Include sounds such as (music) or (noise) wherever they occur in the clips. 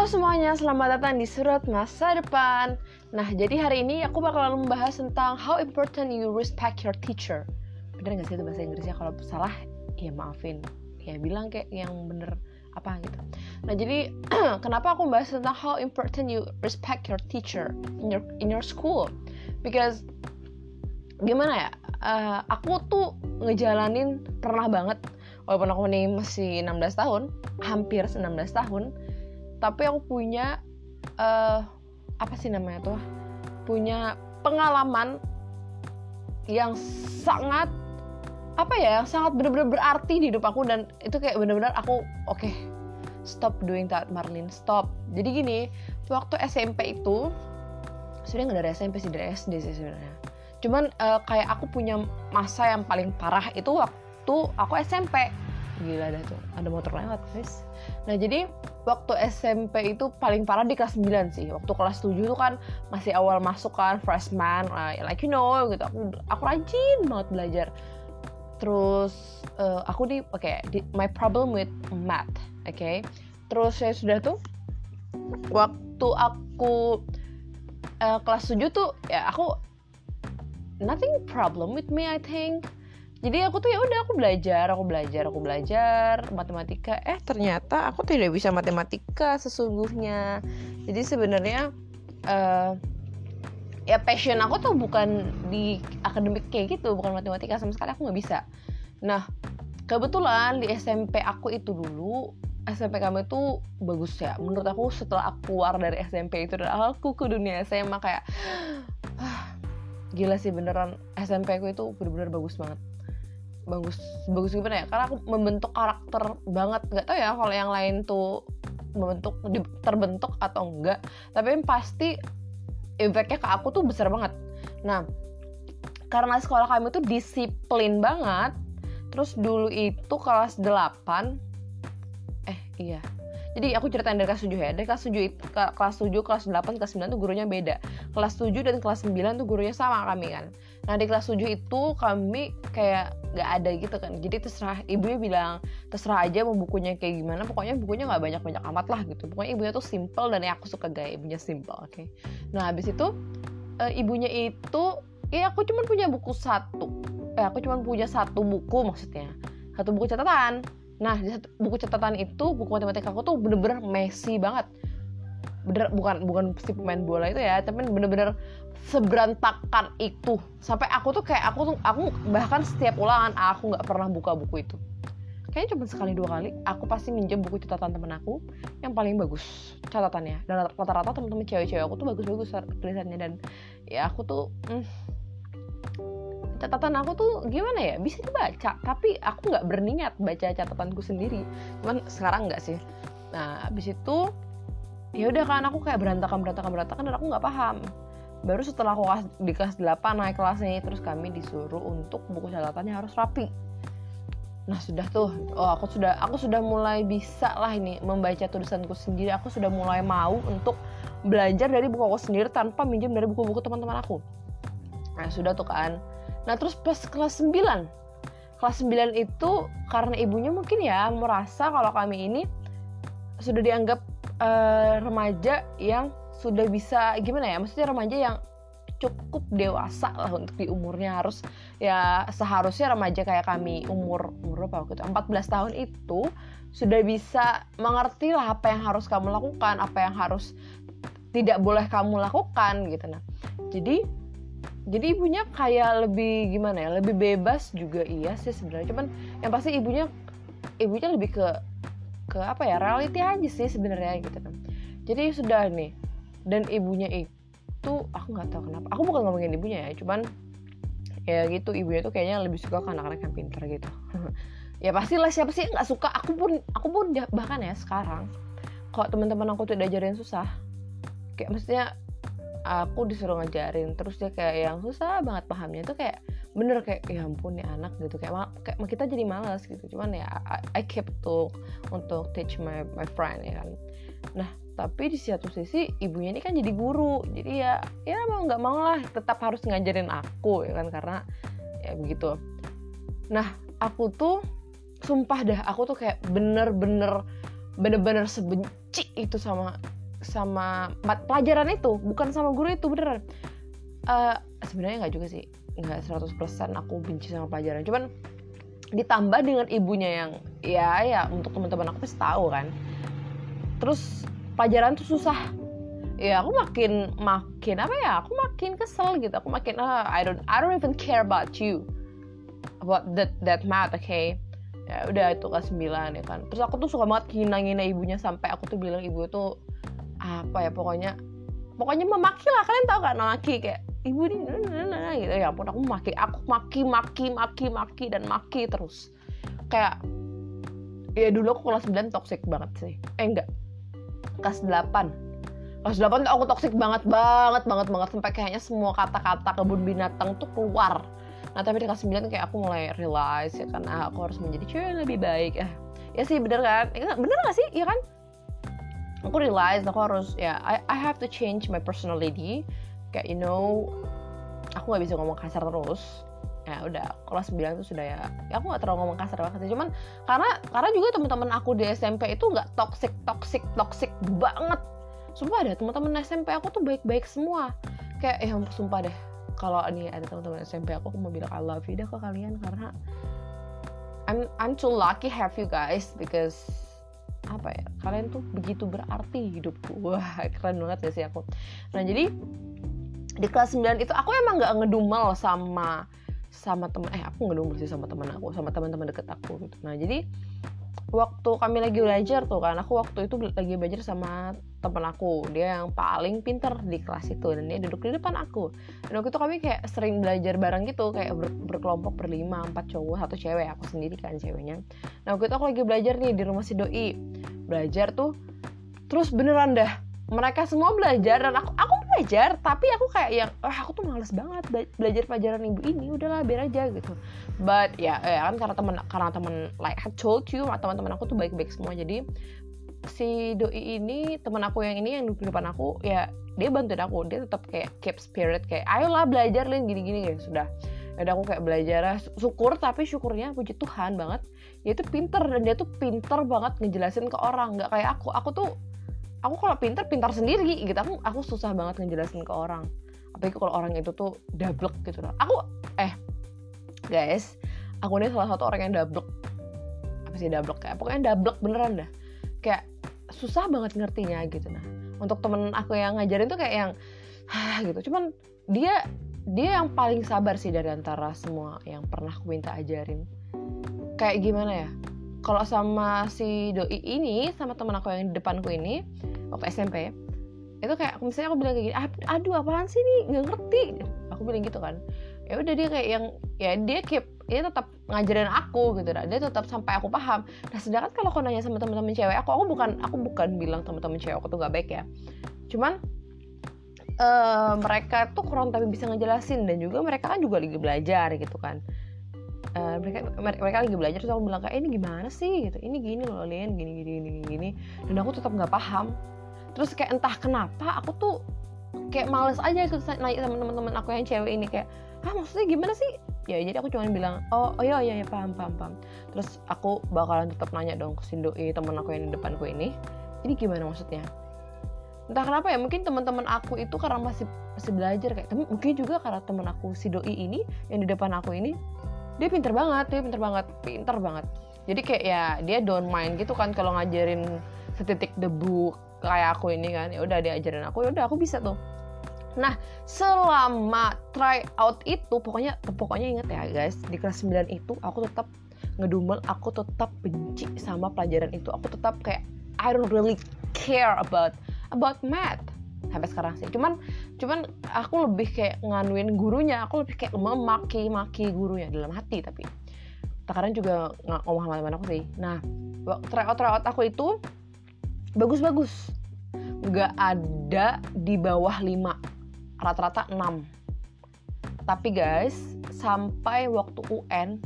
Halo semuanya, selamat datang di Surat Masa Depan. Nah, jadi hari ini aku bakal membahas tentang how important you respect your teacher. Bener gak sih itu bahasa Inggrisnya? Kalau salah, ya maafin. Ya bilang kayak yang bener apa gitu. Nah, jadi (clears throat) kenapa aku membahas tentang how important you respect your teacher in your in your school? Because gimana ya? Uh, aku tuh ngejalanin pernah banget walaupun aku ini masih 16 tahun, hampir 16 tahun, tapi aku punya uh, apa sih namanya tuh? Punya pengalaman yang sangat apa ya yang sangat benar-benar berarti di hidup aku dan itu kayak benar-benar aku oke okay, stop doing that Marlin stop. Jadi gini waktu SMP itu sudah nggak dari SMP sih dari SD sih sebenarnya. Cuman uh, kayak aku punya masa yang paling parah itu waktu aku SMP gila dah tuh ada motor lewat guys. Nah jadi waktu SMP itu paling parah di kelas 9 sih. Waktu kelas 7 itu kan masih awal masuk kan freshman like you know gitu. Aku aku rajin banget belajar. Terus uh, aku di oke okay, my problem with math oke. Okay? terus saya sudah tuh waktu aku uh, kelas 7 tuh ya aku nothing problem with me I think jadi aku tuh ya udah aku belajar aku belajar aku belajar matematika. Eh ternyata aku tidak bisa matematika sesungguhnya. Jadi sebenarnya uh, ya passion aku tuh bukan di akademik kayak gitu bukan matematika sama sekali aku nggak bisa. Nah kebetulan di SMP aku itu dulu SMP kami itu bagus ya. Menurut aku setelah aku keluar dari SMP itu dan aku ke dunia SMA kayak (gasps) gila sih beneran SMP aku itu bener-bener bagus banget bagus bagus gimana ya? Karena aku membentuk karakter banget. Nggak tau ya kalau yang lain tuh membentuk terbentuk atau enggak. Tapi yang pasti efeknya ke aku tuh besar banget. Nah karena sekolah kami tuh disiplin banget terus dulu itu kelas 8 eh iya. Jadi aku ceritain dari kelas 7 ya. Dari kelas 7 itu, kelas 7 kelas 8 kelas 9 tuh gurunya beda. Kelas 7 dan kelas 9 tuh gurunya sama kami kan nah di kelas 7 itu kami kayak gak ada gitu kan. Jadi terserah ibunya bilang terserah aja mau bukunya kayak gimana. Pokoknya bukunya nggak banyak banyak amat lah gitu. Pokoknya ibunya tuh simple dan aku suka gaya ibunya simple oke. Okay? nah habis itu e, ibunya itu ya aku cuma punya buku satu. Eh aku cuma punya satu buku maksudnya. Satu buku catatan. Nah, buku catatan itu, buku matematika aku tuh bener-bener messy banget. Bener, bukan bukan si pemain bola itu ya, tapi bener-bener seberantakan itu. Sampai aku tuh kayak aku tuh aku bahkan setiap ulangan aku nggak pernah buka buku itu. Kayaknya cuma sekali dua kali aku pasti minjem buku catatan temen aku yang paling bagus catatannya. Dan rata-rata temen-temen cewek-cewek aku tuh bagus-bagus tulisannya dan ya aku tuh mm, catatan aku tuh gimana ya bisa dibaca tapi aku nggak berniat baca catatanku sendiri cuman sekarang nggak sih nah abis itu ya udah kan aku kayak berantakan berantakan berantakan dan aku nggak paham. Baru setelah aku di kelas 8 naik kelasnya terus kami disuruh untuk buku catatannya harus rapi. Nah sudah tuh. Oh aku sudah aku sudah mulai bisa lah ini membaca tulisanku sendiri. Aku sudah mulai mau untuk belajar dari buku aku sendiri tanpa minjem dari buku-buku teman-teman aku. Nah sudah tuh kan. Nah terus pas kelas 9 Kelas 9 itu karena ibunya mungkin ya merasa kalau kami ini sudah dianggap uh, remaja yang sudah bisa gimana ya maksudnya remaja yang cukup dewasa lah untuk di umurnya. Harus ya seharusnya remaja kayak kami umur umur apa waktu itu? 14 tahun itu sudah bisa mengerti lah apa yang harus kamu lakukan apa yang harus tidak boleh kamu lakukan gitu. Nah jadi jadi ibunya kayak lebih gimana ya lebih bebas juga iya sih sebenarnya. Cuman yang pasti ibunya ibunya lebih ke ke apa ya reality aja sih sebenarnya gitu kan. Jadi sudah nih dan ibunya itu aku nggak tahu kenapa. Aku bukan ngomongin ibunya ya cuman ya gitu ibunya tuh kayaknya lebih suka ke anak-anak yang pintar gitu. (laughs) Ya pastilah siapa sih nggak suka. Aku pun aku pun bahkan ya sekarang kalau teman-teman aku tuh diajarin susah. Kayak maksudnya aku disuruh ngajarin terus dia kayak yang susah banget pahamnya itu kayak bener kayak ya ampun nih anak gitu. Kayak, kayak kita jadi malas gitu. Cuman ya I, I keep to untuk teach my my friend ya kan. Nah tapi di satu sisi ibunya ini kan jadi guru. Jadi ya ya mau nggak mau lah tetap harus ngajarin aku ya kan. Karena ya begitu. Nah aku tuh sumpah dah aku tuh kayak bener-bener bener-bener sebenci itu sama sama pelajaran itu. Bukan sama guru itu beneran uh, sebenarnya nggak juga sih nggak 100% aku benci sama pelajaran. Cuman ditambah dengan ibunya yang ya ya untuk teman-teman aku pasti tahu kan. Terus pelajaran tuh susah. Ya aku makin makin apa ya aku makin kesel gitu. Aku makin ah, I don't I don't even care about you about that that math okay? Ya udah itu kelas 9 ya kan. Terus aku tuh suka banget ngina-ngina ibunya sampai aku tuh bilang ibu tuh apa ya pokoknya pokoknya memaki lah. Kalian tahu kan memaki kayak ibu ini gitu. Ya ampun aku maki aku maki maki maki maki dan maki terus. Kayak ya dulu aku kelas 9 toxic banget sih. Eh enggak. Kelas 8 kelas 8 tuh aku toxic banget banget banget banget. Sampai kayaknya semua kata-kata kebun binatang tuh keluar. Nah tapi di kelas 9 kayak aku mulai realize ya kan ah, aku harus menjadi cewek yang lebih baik. Eh ya sih bener kan? Ya, bener gak sih? Ya kan? Aku realize aku harus ya I, I have to change my personality kayak you know aku nggak bisa ngomong kasar terus. Ya udah kelas 9 itu sudah ya, ya aku nggak terlalu ngomong kasar banget sih. Cuman karena karena juga teman-teman aku di SMP itu nggak toxic toxic toxic banget. Sumpah deh teman-teman SMP aku tuh baik-baik semua. Kayak eh sumpah deh. Kalau ini ada teman-teman SMP aku aku mau bilang I love you deh ke kalian karena I'm I'm too lucky have you guys because apa ya kalian tuh begitu berarti hidupku. (laughs) Wah keren banget gak sih aku. Nah jadi di kelas 9 itu aku emang nggak ngedumel sama sama temen eh aku ngedumel sih sama teman aku sama teman-teman deket aku gitu. Nah jadi waktu kami lagi belajar tuh kan aku waktu itu lagi belajar sama temen aku. Dia yang paling pinter di kelas itu dan dia duduk di depan aku. Dan waktu itu kami kayak sering belajar bareng gitu kayak ber, berkelompok berlima empat cowok satu cewek aku sendiri kan ceweknya. Nah waktu itu aku lagi belajar nih di rumah si doi. Belajar tuh terus beneran dah mereka semua belajar dan aku aku belajar tapi aku kayak yang oh, aku tuh males banget belajar pelajaran ibu ini udahlah biar aja gitu. But ya, ya kan karena teman karena teman like I told you teman-teman aku tuh baik-baik semua jadi si doi ini teman aku yang ini yang di depan aku ya dia bantuin aku dia tetap kayak keep spirit kayak ayolah belajar lin gini-gini ya sudah. Ya udah aku kayak belajar syukur tapi syukurnya puji Tuhan banget dia tuh pinter dan dia tuh pinter banget ngejelasin ke orang nggak kayak aku. Aku tuh aku kalau pintar pintar sendiri gitu. Aku aku susah banget ngejelasin ke orang. Apalagi kalau orang itu tuh dablek gitu loh. Aku eh guys aku ini salah satu orang yang dablek apa sih dablek kayak pokoknya dablek beneran dah. Kayak susah banget ngertinya gitu nah. Untuk temen aku yang ngajarin tuh kayak yang hah gitu. Cuman dia dia yang paling sabar sih dari antara semua yang pernah aku minta ajarin. Kayak gimana ya kalau sama si doi ini sama teman aku yang di depanku ini waktu SMP itu kayak misalnya aku bilang kayak gini aduh apaan sih nih nggak ngerti. Aku bilang gitu kan. Ya udah dia kayak yang ya dia keep dia tetap ngajarin aku gitu dia tetap sampai aku paham. Nah sedangkan kalau aku nanya sama teman-teman cewek aku aku bukan aku bukan bilang teman-teman cewek aku tuh gak baik ya. Cuman uh, mereka tuh kurang tapi bisa ngejelasin dan juga mereka kan juga lagi belajar gitu kan uh, mereka mereka lagi belajar terus aku bilang kayak eh, ini gimana sih? Gitu. Ini gini loh Lin. Gini gini gini gini. Dan aku tetap nggak paham. Terus kayak entah kenapa aku tuh kayak males aja gitu naik sama teman-teman aku yang cewek ini kayak ah maksudnya gimana sih? Ya jadi aku cuma bilang oh oh iya iya ya, paham paham paham. Terus aku bakalan tetap nanya dong ke Sindoi teman aku yang di depanku ini ini gimana maksudnya? Entah kenapa ya mungkin teman-teman aku itu karena masih masih belajar kayak mungkin juga karena teman aku si doi ini yang di depan aku ini dia pinter banget dia pinter banget pinter banget. Jadi kayak ya dia don't mind gitu kan kalau ngajarin setitik debu kayak aku ini kan. Ya udah dia ajarin aku ya udah aku bisa tuh. Nah selama try out itu pokoknya pokoknya inget ya guys di kelas 9 itu aku tetap ngedumel aku tetap benci sama pelajaran itu. Aku tetap kayak I don't really care about about math sampai sekarang sih. Cuman cuman aku lebih kayak nganuin gurunya. Aku lebih kayak memaki-maki gurunya dalam hati tapi sekarang juga nggak ngomong sama teman aku sih. Nah tryout tryout aku itu bagus-bagus. Nggak ada di bawah 5 rata-rata 6 tapi guys sampai waktu UN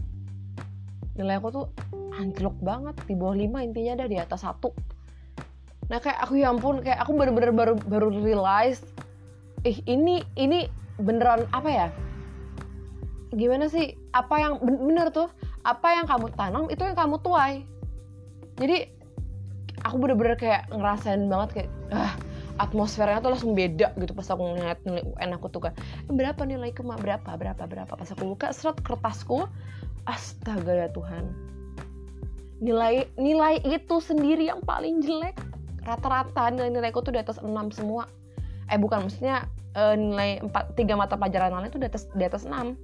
nilai aku tuh anjlok banget. Di bawah 5 intinya ada di atas satu nah kayak aku ya ampun kayak aku bener-bener baru baru realize ih ini ini beneran apa ya? Gimana sih? Apa yang bener tuh apa yang kamu tanam itu yang kamu tuai. Jadi aku bener-bener kayak ngerasain banget kayak ah atmosfernya tuh langsung beda gitu pas aku ngeliat nilai UN aku tuh kan berapa nilai mak? Berapa berapa berapa? Pas aku buka serat kertasku astaga ya Tuhan. Nilai nilai itu sendiri yang paling jelek rata-rata nilai-nilaiku tuh di atas 6 semua. Eh bukan maksudnya uh, nilai 4 tiga mata pelajaran lain itu di atas di atas 6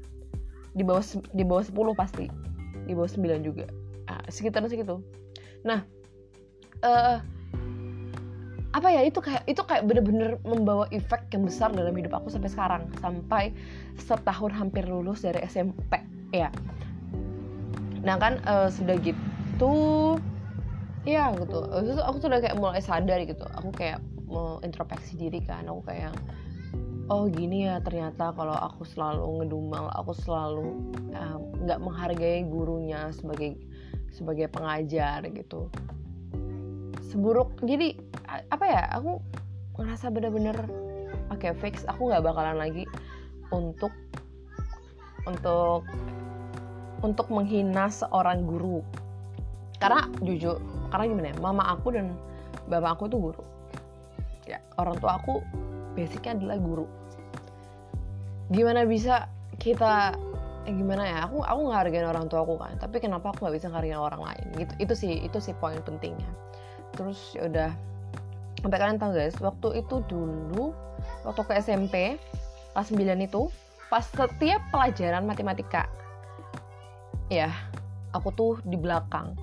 di bawah di bawah 10 pasti. Di bawah 9 juga. Ah, sekitar segitu. Nah uh, apa ya itu kayak itu kayak bener-bener membawa efek yang besar dalam hidup aku sampai sekarang. Sampai setahun hampir lulus dari SMP ya. Nah kan uh, sudah gitu ya gitu. Itu aku sudah kayak mulai sadar gitu. Aku kayak mau introspeksi diri kan. Aku kayak oh gini ya ternyata kalau aku selalu ngedumel aku selalu nggak uh, menghargai gurunya sebagai sebagai pengajar gitu. Seburuk jadi apa ya aku ngerasa bener-bener oke okay, fix aku nggak bakalan lagi untuk untuk untuk menghina seorang guru karena jujur karena gimana ya mama aku dan bapak aku tuh guru. Ya orang tua aku basicnya adalah guru. Gimana bisa kita eh, gimana ya aku aku ngehargain orang tua aku kan tapi kenapa aku nggak bisa ngehargain orang lain? Gitu itu sih itu sih poin pentingnya. Terus ya udah sampai kalian tahu guys waktu itu dulu waktu ke SMP kelas 9 itu pas setiap pelajaran matematika ya aku tuh di belakang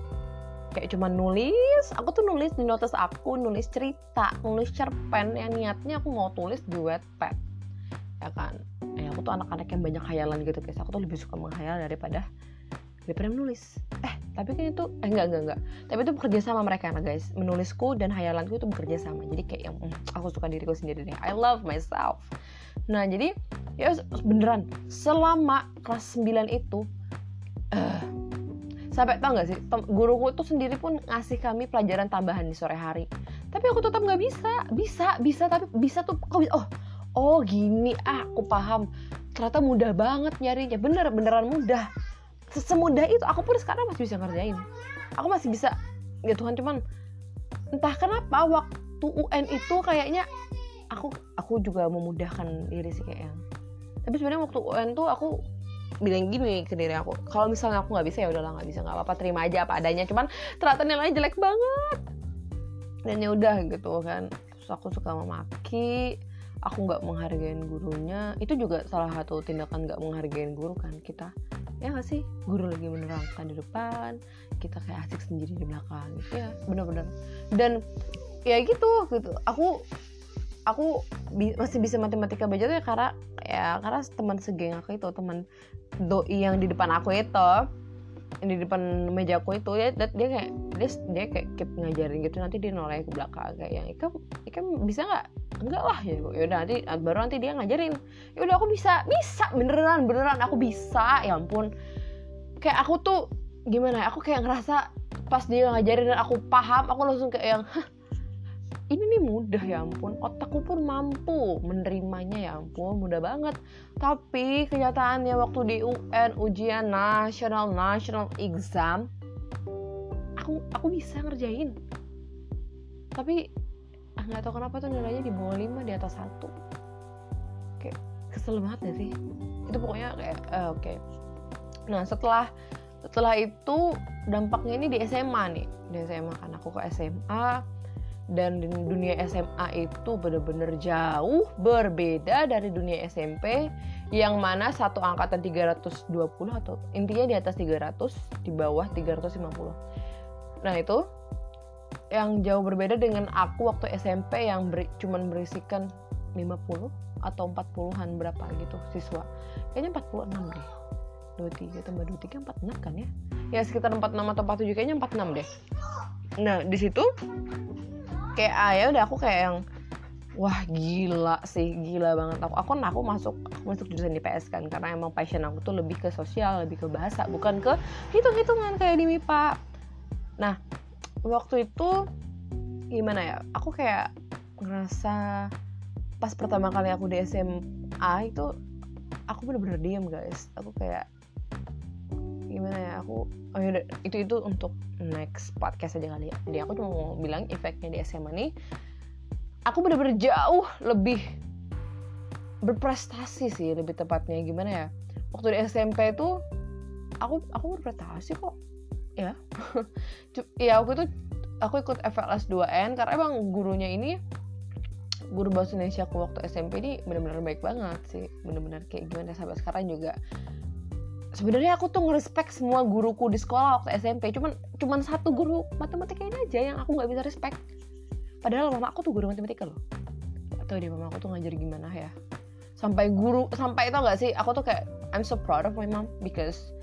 kayak cuma nulis aku tuh nulis di notes aku nulis cerita nulis cerpen yang niatnya aku mau tulis di wetpad ya kan? Ya aku tuh anak-anak yang banyak hayalan gitu guys. Aku tuh lebih suka menghayal daripada daripada menulis. Eh tapi kan itu eh enggak enggak enggak. Tapi itu bekerja sama mereka nah guys. Menulisku dan hayalanku itu bekerja sama. Jadi kayak yang mm, aku suka diriku sendiri deh. I love myself. Nah jadi ya beneran. Selama kelas 9 itu uh, sampai tau gak sih guruku itu sendiri pun ngasih kami pelajaran tambahan di sore hari. Tapi aku tetap nggak bisa. Bisa bisa tapi bisa tuh oh oh gini. Ah aku paham. Ternyata mudah banget nyarinya. Bener beneran mudah. Semudah itu aku pun sekarang masih bisa ngerjain. Aku masih bisa. Ya Tuhan cuman entah kenapa waktu UN itu kayaknya aku aku juga memudahkan diri sih kayaknya. Tapi sebenarnya waktu UN tuh aku bilang gini ke diri aku kalau misalnya aku nggak bisa ya udahlah nggak bisa nggak apa-apa terima aja apa adanya. Cuman ternyata nilainya jelek banget. Dan ya udah gitu kan. Terus aku suka memaki aku nggak menghargai gurunya. Itu juga salah satu tindakan nggak menghargai guru kan kita. Ya nggak sih? Guru lagi menerangkan di depan kita kayak asik sendiri di belakang. Gitu ya bener-bener. Dan ya gitu gitu. Aku aku bi masih bisa matematika tuh ya karena ya karena teman segeng aku itu teman doi yang di depan aku itu yang di depan meja aku itu ya dia kayak dia dia kayak keep ngajarin gitu nanti dia noleh ke belakang kayak yang ikam ikam bisa nggak? Enggak lah ya ya udah nanti baru nanti dia ngajarin. Ya udah aku bisa. Bisa beneran beneran aku bisa. Ya ampun. Kayak aku tuh gimana ya aku kayak ngerasa pas dia ngajarin dan aku paham aku langsung kayak yang ini nih mudah ya ampun. Otakku pun mampu menerimanya ya ampun. Mudah banget. Tapi kenyataannya waktu di UN ujian nasional national exam aku aku bisa ngerjain. Tapi ah nggak tahu kenapa tuh nilainya di bawah 5 di atas satu. Kayak kesel banget ya sih? Itu pokoknya kayak uh, oke. Okay. nah setelah setelah itu dampaknya ini di SMA nih. Di SMA kan aku ke SMA dan dunia SMA itu bener-bener jauh berbeda dari dunia SMP yang mana satu angkatan 320 atau intinya di atas 300 di bawah 350 nah itu yang jauh berbeda dengan aku waktu SMP yang beri, cuman berisikan 50 atau 40-an berapa gitu siswa. Kayaknya 46 deh. 23 tambah 23 46 kan ya? Ya sekitar 46 atau 47 kayaknya 46 deh. Nah di situ kayak ah ya udah aku kayak yang wah gila sih gila banget. Aku aku aku masuk aku masuk jurusan IPS kan karena emang passion aku tuh lebih ke sosial lebih ke bahasa bukan ke hitung hitungan kayak di MIPA nah waktu itu gimana ya aku kayak ngerasa pas pertama kali aku di SMA itu aku bener-bener diem guys. Aku kayak gimana ya aku oh yaudah, itu itu untuk next podcast aja kali ya. Jadi aku cuma mau bilang efeknya di SMA nih aku bener-bener jauh lebih berprestasi sih lebih tepatnya. Gimana ya waktu di SMP itu aku aku berprestasi kok. Ya (laughs) ya aku itu aku ikut FLS 2N karena emang gurunya ini guru bahasa Indonesia aku waktu SMP ini benar-benar baik banget sih. Benar-benar kayak gimana sampai sekarang juga sebenarnya aku tuh ngerespek semua guruku di sekolah waktu SMP cuman cuman satu guru matematika ini aja yang aku nggak bisa respect. Padahal mama aku tuh guru matematika loh. Atau dia mama aku tuh ngajar gimana ya. Sampai guru sampai itu nggak sih aku tuh kayak I'm so proud of my mom because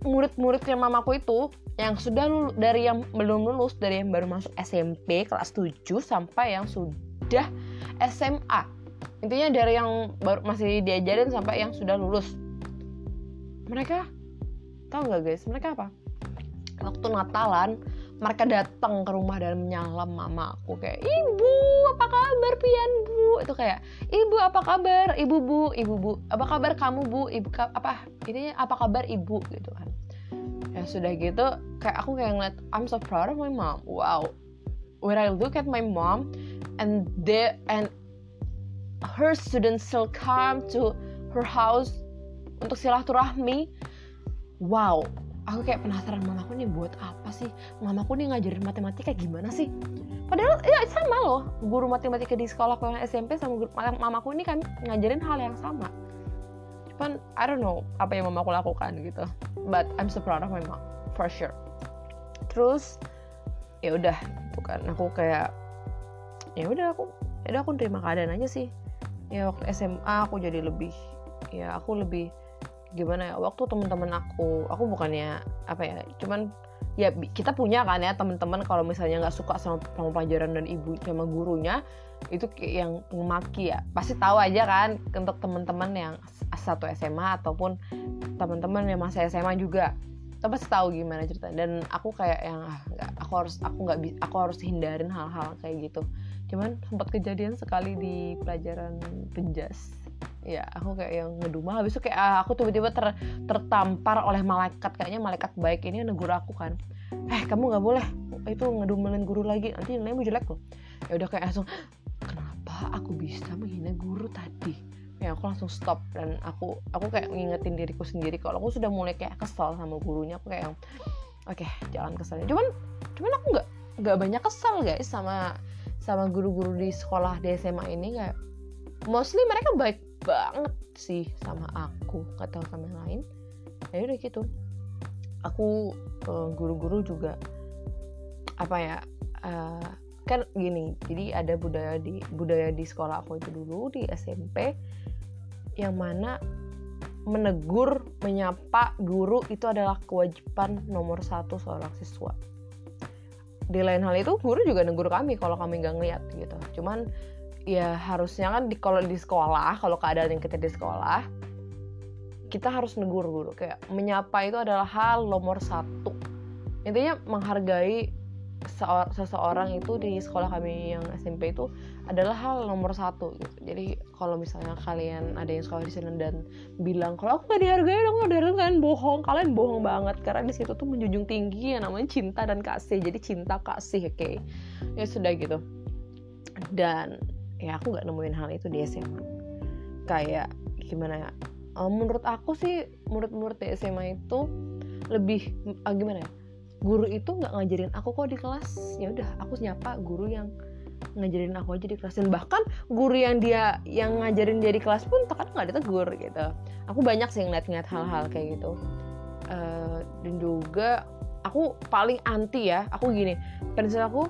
murid-muridnya mamaku itu yang sudah lulus, dari yang belum lulus dari yang baru masuk SMP kelas 7 sampai yang sudah SMA intinya dari yang baru masih diajarin sampai yang sudah lulus mereka tahu nggak guys? Mereka apa? Waktu Natalan mereka datang ke rumah dan menyalam mamaku kayak ibu apa kabar pian bu? Itu kayak ibu apa kabar? Ibu bu ibu bu. Apa kabar kamu bu? Ibu ka apa ini apa kabar ibu? Gitu kan. Ya sudah gitu kayak aku kayak ngeliat I'm so proud of my mom. Wow. When I look at my mom and they and her students still come to her house untuk silaturahmi wow. Aku kayak penasaran mamaku nih buat apa sih? Mamaku nih ngajarin matematika gimana sih? Padahal ya sama loh. Guru matematika di sekolah yang SMP sama guru mamaku ini kan ngajarin hal yang sama. Cuman I don't know apa yang mamaku lakukan gitu. But I'm so proud of my mom for sure. Terus ya udah itu kan. Aku kayak ya udah aku ya udah aku terima keadaan aja sih. Ya waktu SMA aku jadi lebih ya aku lebih gimana ya waktu teman-teman aku aku bukannya apa ya cuman ya kita punya kan ya teman-teman kalau misalnya nggak suka sama, sama pelajaran dan ibu sama gurunya itu yang memaki ya. Pasti tahu aja kan untuk teman-teman yang satu SMA ataupun teman-teman yang masih SMA juga kita pasti tahu gimana cerita dan aku kayak yang ah gak, aku harus aku nggak aku harus hindarin hal-hal kayak gitu. Cuman sempat kejadian sekali di pelajaran penjas ya aku kayak yang ngedumel. Habis itu kayak ah, aku tiba-tiba ter, tertampar oleh malaikat. Kayaknya malaikat baik ini negur aku kan. Eh kamu nggak boleh itu ngedumelin guru lagi. Nanti nilainya jelek loh. Ya udah kayak langsung kenapa aku bisa menghina guru tadi? Ya aku langsung stop. Dan aku aku kayak ngingetin diriku sendiri. Kalau aku sudah mulai kayak kesal sama gurunya aku kayak yang oke okay, jangan kesal cuman cuman aku nggak nggak banyak kesal guys sama sama guru-guru di sekolah di SMA ini. Kayak mostly mereka baik banget sih sama aku nggak tahu sama yang lain. Ya udah gitu. Aku eh, guru-guru juga apa ya uh, kan gini jadi ada budaya di budaya di sekolah aku itu dulu di SMP yang mana menegur menyapa guru itu adalah kewajiban nomor satu seorang siswa. Di lain hal itu guru juga negur kami kalau kami nggak ngeliat gitu. Cuman ya harusnya kan di kalau di sekolah kalau keadaan yang kita di sekolah kita harus negur guru kayak menyapa itu adalah hal nomor satu. Intinya menghargai seseorang itu di sekolah kami yang SMP itu adalah hal nomor satu gitu. jadi kalau misalnya kalian ada yang sekolah di sana dan bilang kalau aku gak dihargai dong dihargai kalian bohong. Kalian bohong banget karena di situ tuh menjunjung tinggi yang namanya cinta dan kasih. Jadi cinta kasih oke? Okay? ya sudah gitu. Dan ya aku nggak nemuin hal itu di SMA kayak gimana ya? Uh, menurut aku sih murid-murid di SMA itu lebih uh, gimana ya? Guru itu nggak ngajarin aku kok di kelas. Ya udah aku nyapa guru yang ngajarin aku aja di kelas. Dan bahkan guru yang dia yang ngajarin dia di kelas pun terkadang nggak ditegur gitu. Aku banyak sih ngeliat-ngeliat hal-hal kayak gitu. Uh, dan juga aku paling anti ya aku gini. Prinsip aku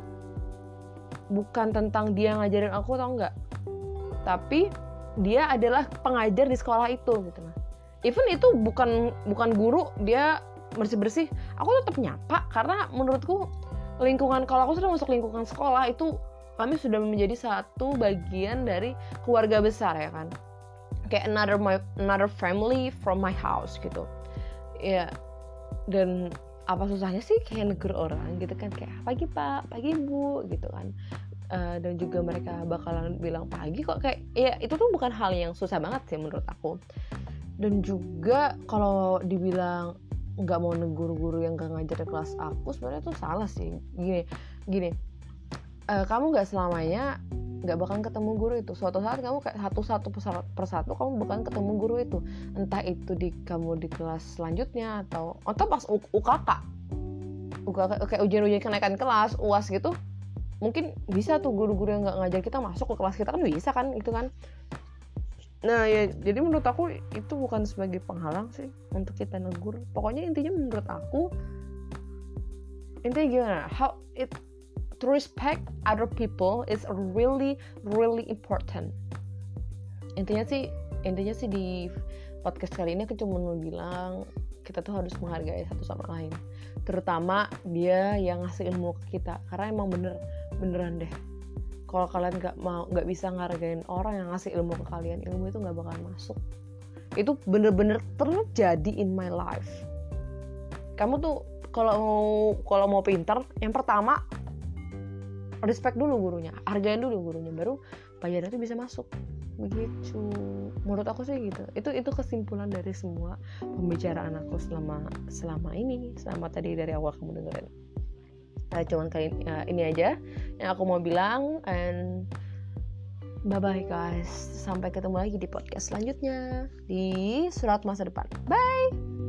bukan tentang dia ngajarin aku tau nggak tapi dia adalah pengajar di sekolah itu gitu nah even itu bukan bukan guru dia bersih bersih aku tetap nyapa karena menurutku lingkungan kalau aku sudah masuk lingkungan sekolah itu kami sudah menjadi satu bagian dari keluarga besar ya kan? Kayak another my another family from my house gitu. Ya dan apa susahnya sih kayak negur orang gitu kan? Kayak pagi pak. Pagi bu. Gitu kan. Uh, dan juga mereka bakalan bilang pagi kok. Kayak ya itu tuh bukan hal yang susah banget sih menurut aku. Dan juga kalau dibilang nggak mau negur guru yang gak ngajar di kelas aku sebenarnya tuh salah sih. Gini gini. Uh, kamu nggak selamanya nggak bakal ketemu guru itu. Suatu saat kamu kayak satu satu persatu kamu bakal ketemu guru itu. Entah itu di kamu di kelas selanjutnya atau atau pas UKK UKK kayak ujian-ujian kenaikan kelas uas gitu. Mungkin bisa tuh guru-guru yang nggak ngajar kita masuk ke kelas kita kan bisa kan itu kan. Nah ya jadi menurut aku itu bukan sebagai penghalang sih untuk kita negur. Pokoknya intinya menurut aku intinya gimana? How it to respect other people is really really important. Intinya sih intinya sih di podcast kali ini aku cuma mau bilang kita tuh harus menghargai satu sama lain. Terutama dia yang ngasih ilmu ke kita. Karena emang bener beneran deh. Kalau kalian nggak mau nggak bisa ngargain orang yang ngasih ilmu ke kalian ilmu itu nggak bakal masuk. Itu bener-bener terjadi in my life. Kamu tuh kalau mau kalau mau pinter yang pertama respect dulu gurunya hargain dulu gurunya baru bayaran itu bisa masuk. Begitu. Menurut aku sih gitu. Itu itu kesimpulan dari semua pembicaraan aku selama selama ini selama tadi dari awal kamu dengerin. Uh, cuman kali uh, ini aja yang aku mau bilang and bye bye guys. Sampai ketemu lagi di podcast selanjutnya di surat masa depan. Bye